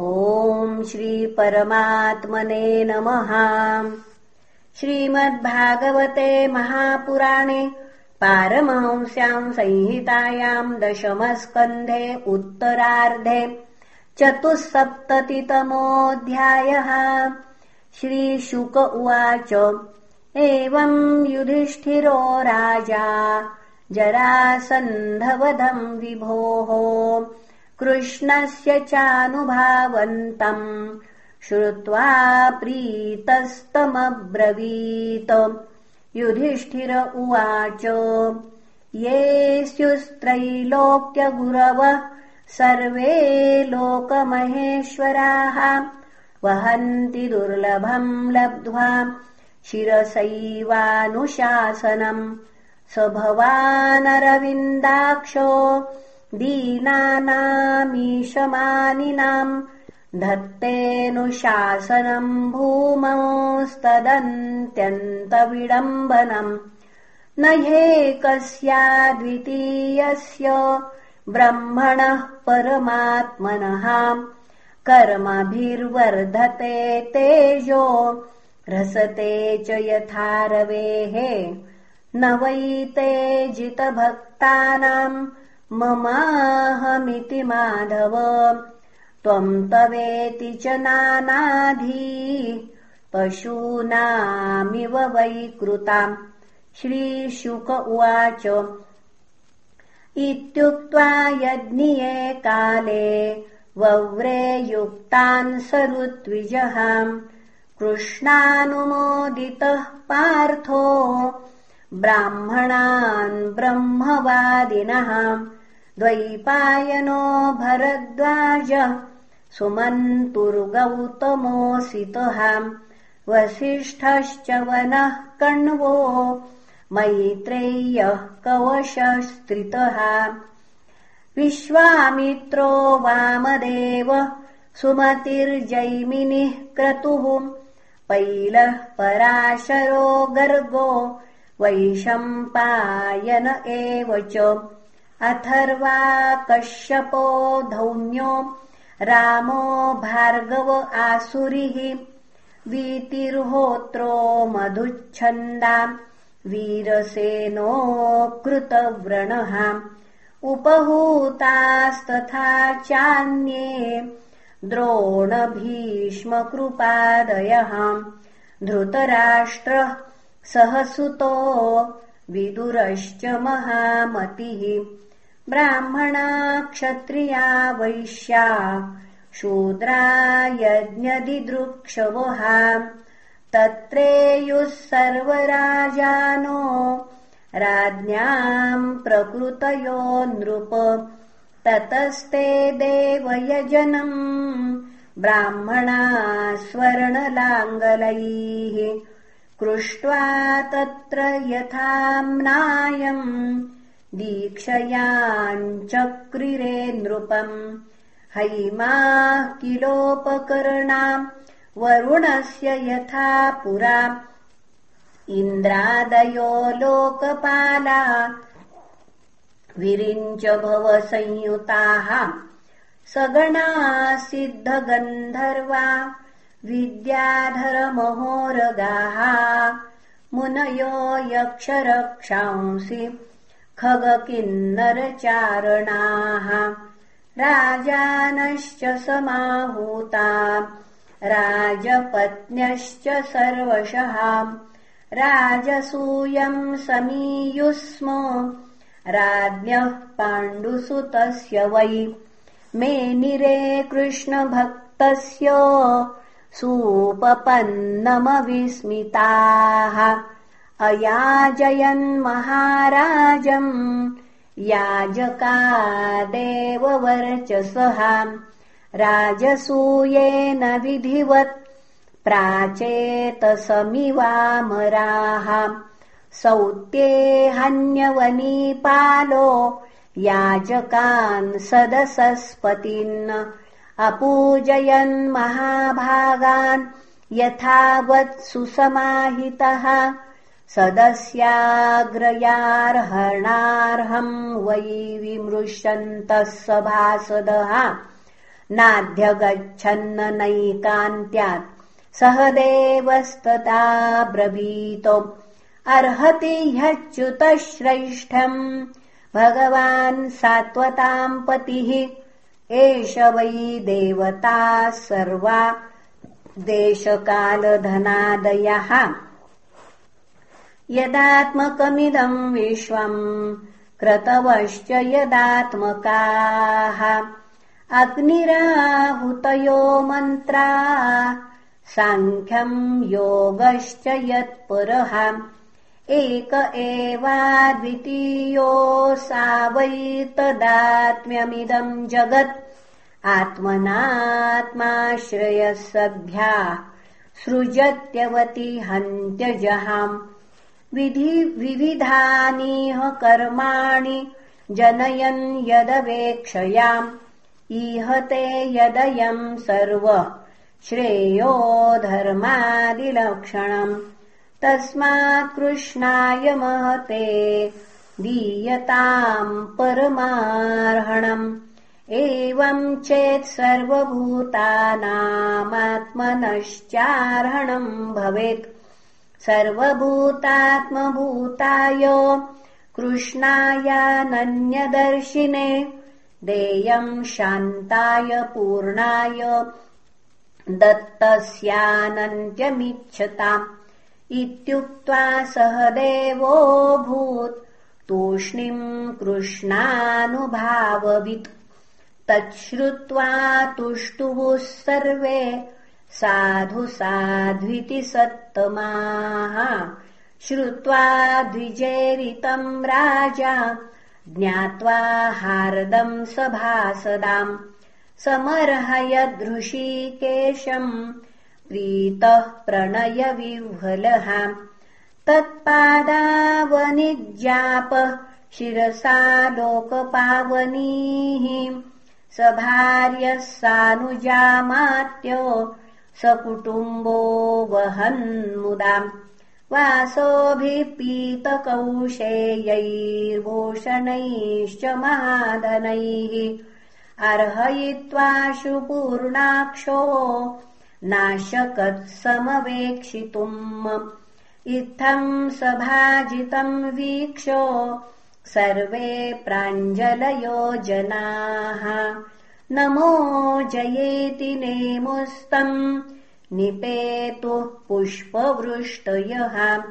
ॐ श्रीपरमात्मने नमः। श्रीमद्भागवते महापुराणे पारमहंस्याम् संहितायाम् दशमस्कन्धे उत्तरार्धे चतुःसप्ततितमोऽध्यायः। श्रीशुक उवाच एवम् युधिष्ठिरो राजा जरासन्धवधम् विभोः कृष्णस्य चानुभावन्तम् श्रुत्वा प्रीतस्तमब्रवीत्। युधिष्ठिर उवाच ये स्युस्त्रैलोक्यगुरवः सर्वे लोकमहेश्वराः वहन्ति दुर्लभम् लब्ध्वा शिरसैवानुशासनम्। स भवानरविन्दाक्षो दीनानामीशमानिनाम् धत्तेऽनुशासनम् भूमोस्तदन्त्यन्तविडम्बनम् न ह्येकस्याद्वितीयस्य ब्रह्मणः परमात्मनः कर्मभिर्वर्धते तेजो रसते च यथा रवेः न वै जितभक्तानाम् ममाहमिति माधव त्वम् तवेति च नानाधी। पशूनामिव वै कृताम्। श्रीशुक उवाच। इत्युक्त्वा यज्ञिये काले वव्रे युक्तान् सरुत्विजः कृष्णानुमोदितः पार्थो। ब्राह्मणान् ब्रह्मवादिनः द्वैपायनो भरद्वाज। सुमन्तुर्गौतमोऽसितः वसिष्ठश्च वनः कण्वो। मैत्रेय्यः कवशस्त्रितः। विश्वामित्रो वामदेव सुमतिर्जैमिनिः क्रतुः। पैलः पराशरो गर्गो वैशम्पायन एव च अथर्वा कश्यपो धौम्यो रामो भार्गव आसुरिः वीतिर्होत्रो मधुच्छन्दा वीरसेनो कृतव्रणः उपहूतास्तथा चान्ये द्रोणभीष्मकृपादयः धृतराष्ट्रः सहसुतो विदुरश्च महामतिः ब्राह्मणा क्षत्रिया वैश्या शूद्रा यज्ञदिदृक्षवः तत्रेयुः सर्वराजानो राज्ञाम् प्रकृतयो नृप। ततस्ते देवयजनम् ब्राह्मणा स्वर्णलाङ्गलैः कृष्ट्वा तत्र यथाम्नायम् दीक्षयाञ्चक्रिरे नृपम्। हैमाः किलोपकरणाम् वरुणस्य यथा पुरा। इन्द्रादयो लोकपाला। विरिञ्च भवसंयुताः सगणाः सिद्धगन्धर्वा। विद्याधरमहोरगाः। मुनयो यक्षरक्षांसि खगकिन्नरचारणाः राजानश्च समाहूता। राजपत्न्यश्च सर्वशः। राजसूयम् समीयुस्म राज्ञः पाण्डुसुतस्य वै। मेनिरे कृष्णभक्तस्य। सूपपन्नमविस्मिताः अयाजयन्महाराजम् याजकादेव वर्चसः राजसूयेन विधिवत्। प्राचेतसमिवामराः। सौत्ये हन्यवनीपालो। याजकान् सदसस्पतिन्। अपूजयन् महाभागान्। यथावत् सुसमाहितः सदस्याग्रयार्हणार्हम् वै विमृशन्तः सभासदः नाध्यगच्छन्न नैकान्त्यात्। सह देवस्तता ब्रवीतो। अर्हति ह्यच्युतश्रेष्ठम्। भगवान् सात्वताम् पतिः। एष वै देवता सर्वा। देशकालधनादयः यदात्मकमिदम् विश्वम् क्रतवश्च यदात्मकाः। अग्निराहुतयो मन्त्रा साङ्ख्यम् योगश्च यत्पुरः। एक सा वै तदात्म्यमिदम् जगत्। आत्मनात्माश्रयसभ्या सृजत्यवति हन्त्यजहाम् विविधानीह कर्माणि जनयन् यदवेक्षयाम्। ईहते यदयम् सर्व श्रेयो धर्मादिलक्षणम्। तस्मात् कृष्णाय महते दीयताम् परमार्हणम्। एवम् चेत् सर्वभूतानामात्मनश्चार्हणम् भवेत् सर्वभूतात्मभूताय कृष्णायानन्यदर्शिने देयम् शान्ताय पूर्णाय दत्तस्यानन्त्यमिच्छताम् इत्युक्त्वा सह देवोऽभूत् तूष्णीम् कृष्णानुभाववित्। तच्छ्रुत्वा तुष्टुवुः सर्वे साधु साध्विति सत्तमाः श्रुत्वा द्विजेरितम् राजा ज्ञात्वा हार्दम् सभासदाम् समर्हयदृशीकेशम् प्रीतः प्रणयविह्वलः। तत्पादावनिज्ञापः शिरसा लोकपावनीः। स भार्यः सानुजामात्यो सकुटुम्बो वहन्मुदाम्। वासोभिः पीतकौशेयैर्भूषणैश्च महाधनैः अर्हयित्वाशु पूर्णाक्षो नाशकत्समवेक्षितुम्। इत्थम् सभाजितम् वीक्षो सर्वे प्राञ्जलयो जनाः नमो जयेति नेमुस्तम्। निपेतुः पुष्पवृष्टयः।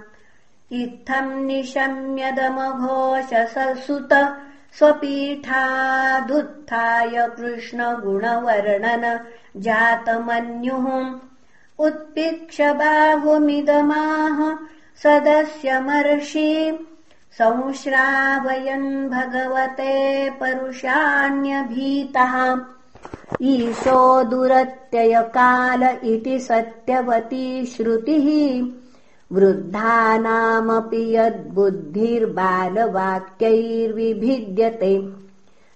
इत्थम् निशम्यदमघोषसुत स्वपीठादुत्थाय कृष्णगुणवर्णन जातमन्युः। उत्पिक्ष बाहुमिदमाह सदस्यमर्षि संश्रावयन् भगवते परुषाण्यभीतः। ईशो दुरत्ययकाल इति सत्यवती श्रुतिः। वृद्धानामपि यद्बुद्धिर्बालवाक्यैर्विभिद्यते।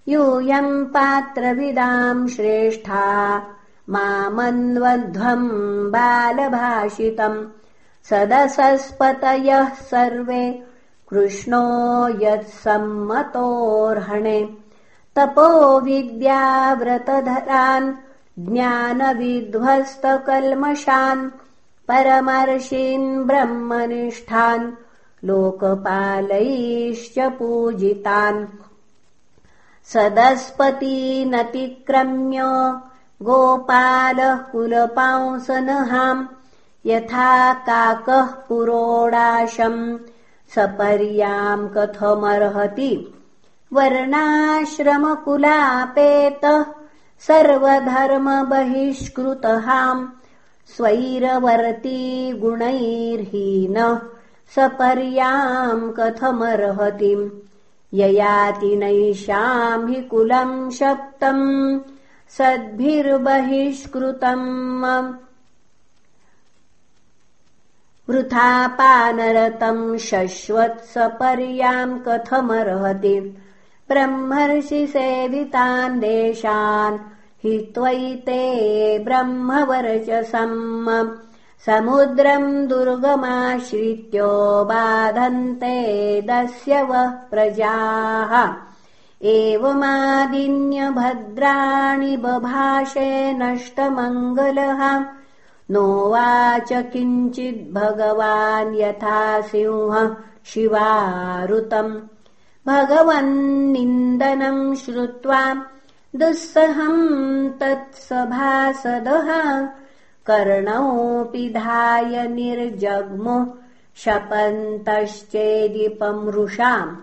यूयम् पात्रविदाम् श्रेष्ठा। मामन्वध्वम् बालभाषितम् सदसस्पतयः सर्वे कृष्णो यत्सम्मतोऽर्हणे। तपो विद्याव्रतधरान् ज्ञानविध्वस्तकल्मषान् परमर्षीन् ब्रह्मनिष्ठान् लोकपालैश्च पूजितान्। सदस्पतीनतिक्रम्य गोपालः कुलपांसनहाम् यथा काकः पुरोडाशम् सपर्याम् कथमर्हति। वर्णाश्रमकुलापेतः सर्वधर्मबहिष्कृतहाम् स्वैरवर्ती गुणैर्हीनः सपर्याम् कथमर्हतिम् ययाति नैषाम् हि कुलम् शप्तम् सद्भिर्बहिष्कृतम् वृथापानरतम् शश्वत्सपर्याम् कथमर्हति। ब्रह्मर्षिसेवितान् देशान् हि त्वयिते ब्रह्मवर्चसम् समुद्रम् दुर्गमाश्रित्यो बाधन्ते दस्य वः प्रजाः। एवमादिन्यभद्राणि बभाषे नष्टमङ्गलः नोवाच किञ्चिद्भगवान् यथा सिंह शिवारुतम्। भगवन्निन्दनम् श्रुत्वा दुःसहम् तत्सभासदः कर्णोऽपि धाय निर्जग्मु शपन्तश्चेदिपमृषाम्।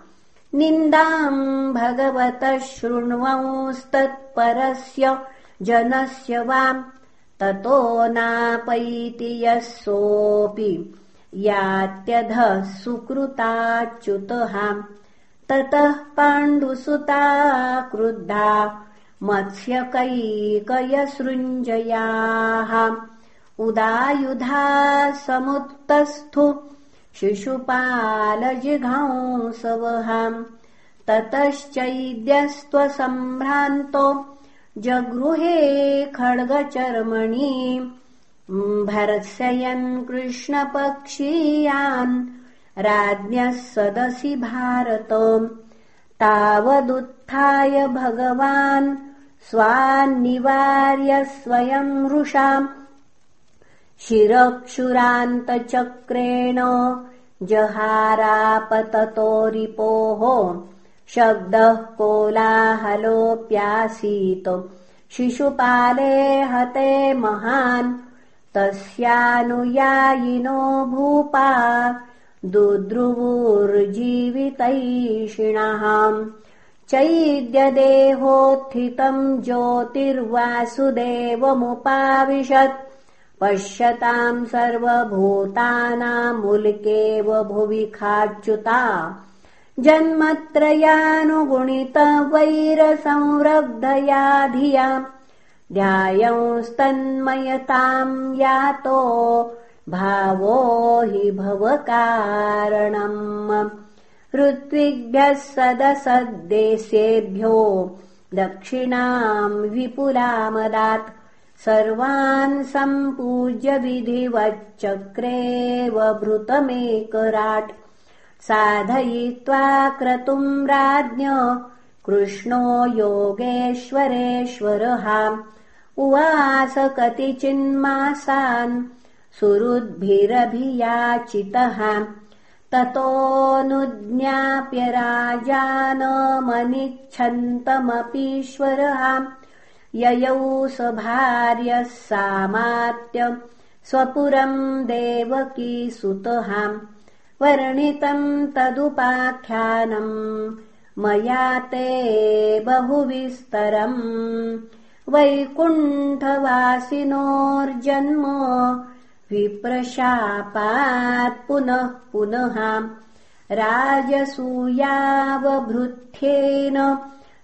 निन्दाम् भगवतः शृण्वंस्तत्परस्य जनस्य वाम् ततो नापैति यः सोऽपि यात्यधः सुकृताच्युतः। ततः पाण्डुसुता क्रुद्धा मत्स्यकैकयसृञ्जयाः। उदायुधा समुत्तस्थु शिशुपालजिघांसवहाम् ततश्चैद्यस्त्वसम्भ्रान्तो जगृहे खड्गचर्मणि। भर्त्सयन् कृष्णपक्षीयान् राज्ञः सदसि भारत तावदुत्थाय भगवान् स्वान्निवार्य स्वयम् रुषाम् शिरक्षुरान्तचक्रेण जहारापततो रिपोः शब्दः कोलाहलोऽप्यासीत्। शिशुपाले हते महान् तस्यानुयायिनो भूपा दुद्रुवुर्जीवितैषिणः। चैद्यदेहोत्थितम् ज्योतिर्वासुदेवमुपाविशत् पश्यताम् सर्वभूतानामुल्केव भुवि खाच्युता जन्मत्रयानुगुणितवैरसंरब्धया धिया ध्यायंस्तन्मयताम् यातो भावो हि भवकारणम्। ऋत्विग्भ्यः सदसद्देशेभ्यो दक्षिणाम् विपुलामदात् सर्वान् सम्पूज्य विधिवच्चक्रेव भृतमेकराट् साधयित्वा क्रतुम् राज्ञ कृष्णो योगेश्वरेश्वरः। उवास कतिचिन्मासान् सुहृद्भिरभियाचितः। ततोऽनुज्ञाप्य राजानमनिच्छन्तमपीश्वरः ययौ स भार्यः सामात्यम् स्वपुरम् देवकी सुतः वर्णितम् तदुपाख्यानम् मया ते बहुविस्तरम्। वैकुण्ठवासिनोर्जन्म। विप्रशापात् पुनः पुनः। राजसूयावभृत्येन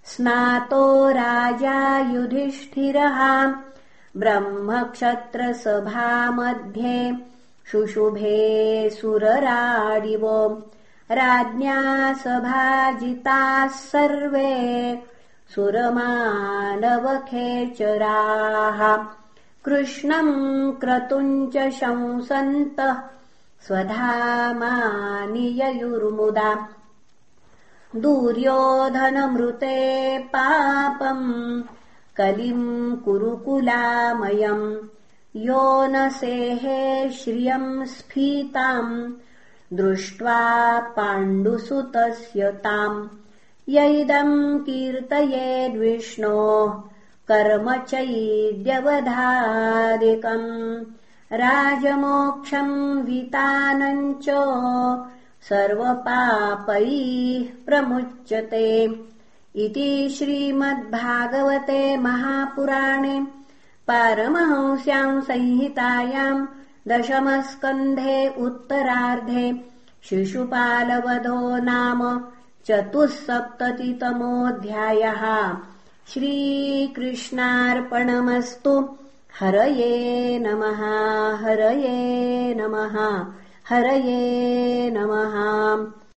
स्नातो राजा युधिष्ठिरः ब्रह्मक्षत्रसभामध्ये शुशुभे सुरराडिव। राज्ञा सभाजिताः सर्वे सुरमानवखेचराः। कृष्णम् क्रतुम् च शंसन्तः स्वधामानिययुर्मुदा दूर्योधनमृते पापम् कलिम् कुरुकुलामयम् यो न सेहे श्रियम् स्फीताम् दृष्ट्वा पाण्डुसुतस्य ताम्। य इदम् कीर्तयेद्विष्णोः कर्म चैद्यवधादिकम्। राजमोक्षम् वितानम् च सर्वपापैः प्रमुच्यते। इति श्रीमद्भागवते महापुराणे पारमहंस्याम् संहितायाम् दशमस्कन्धे उत्तरार्धे शिशुपालवधो नाम चतुःसप्ततितमोऽध्यायः। श्रीकृष्णार्पणमस्तु। हरये नमः हरये नमः हरये नमः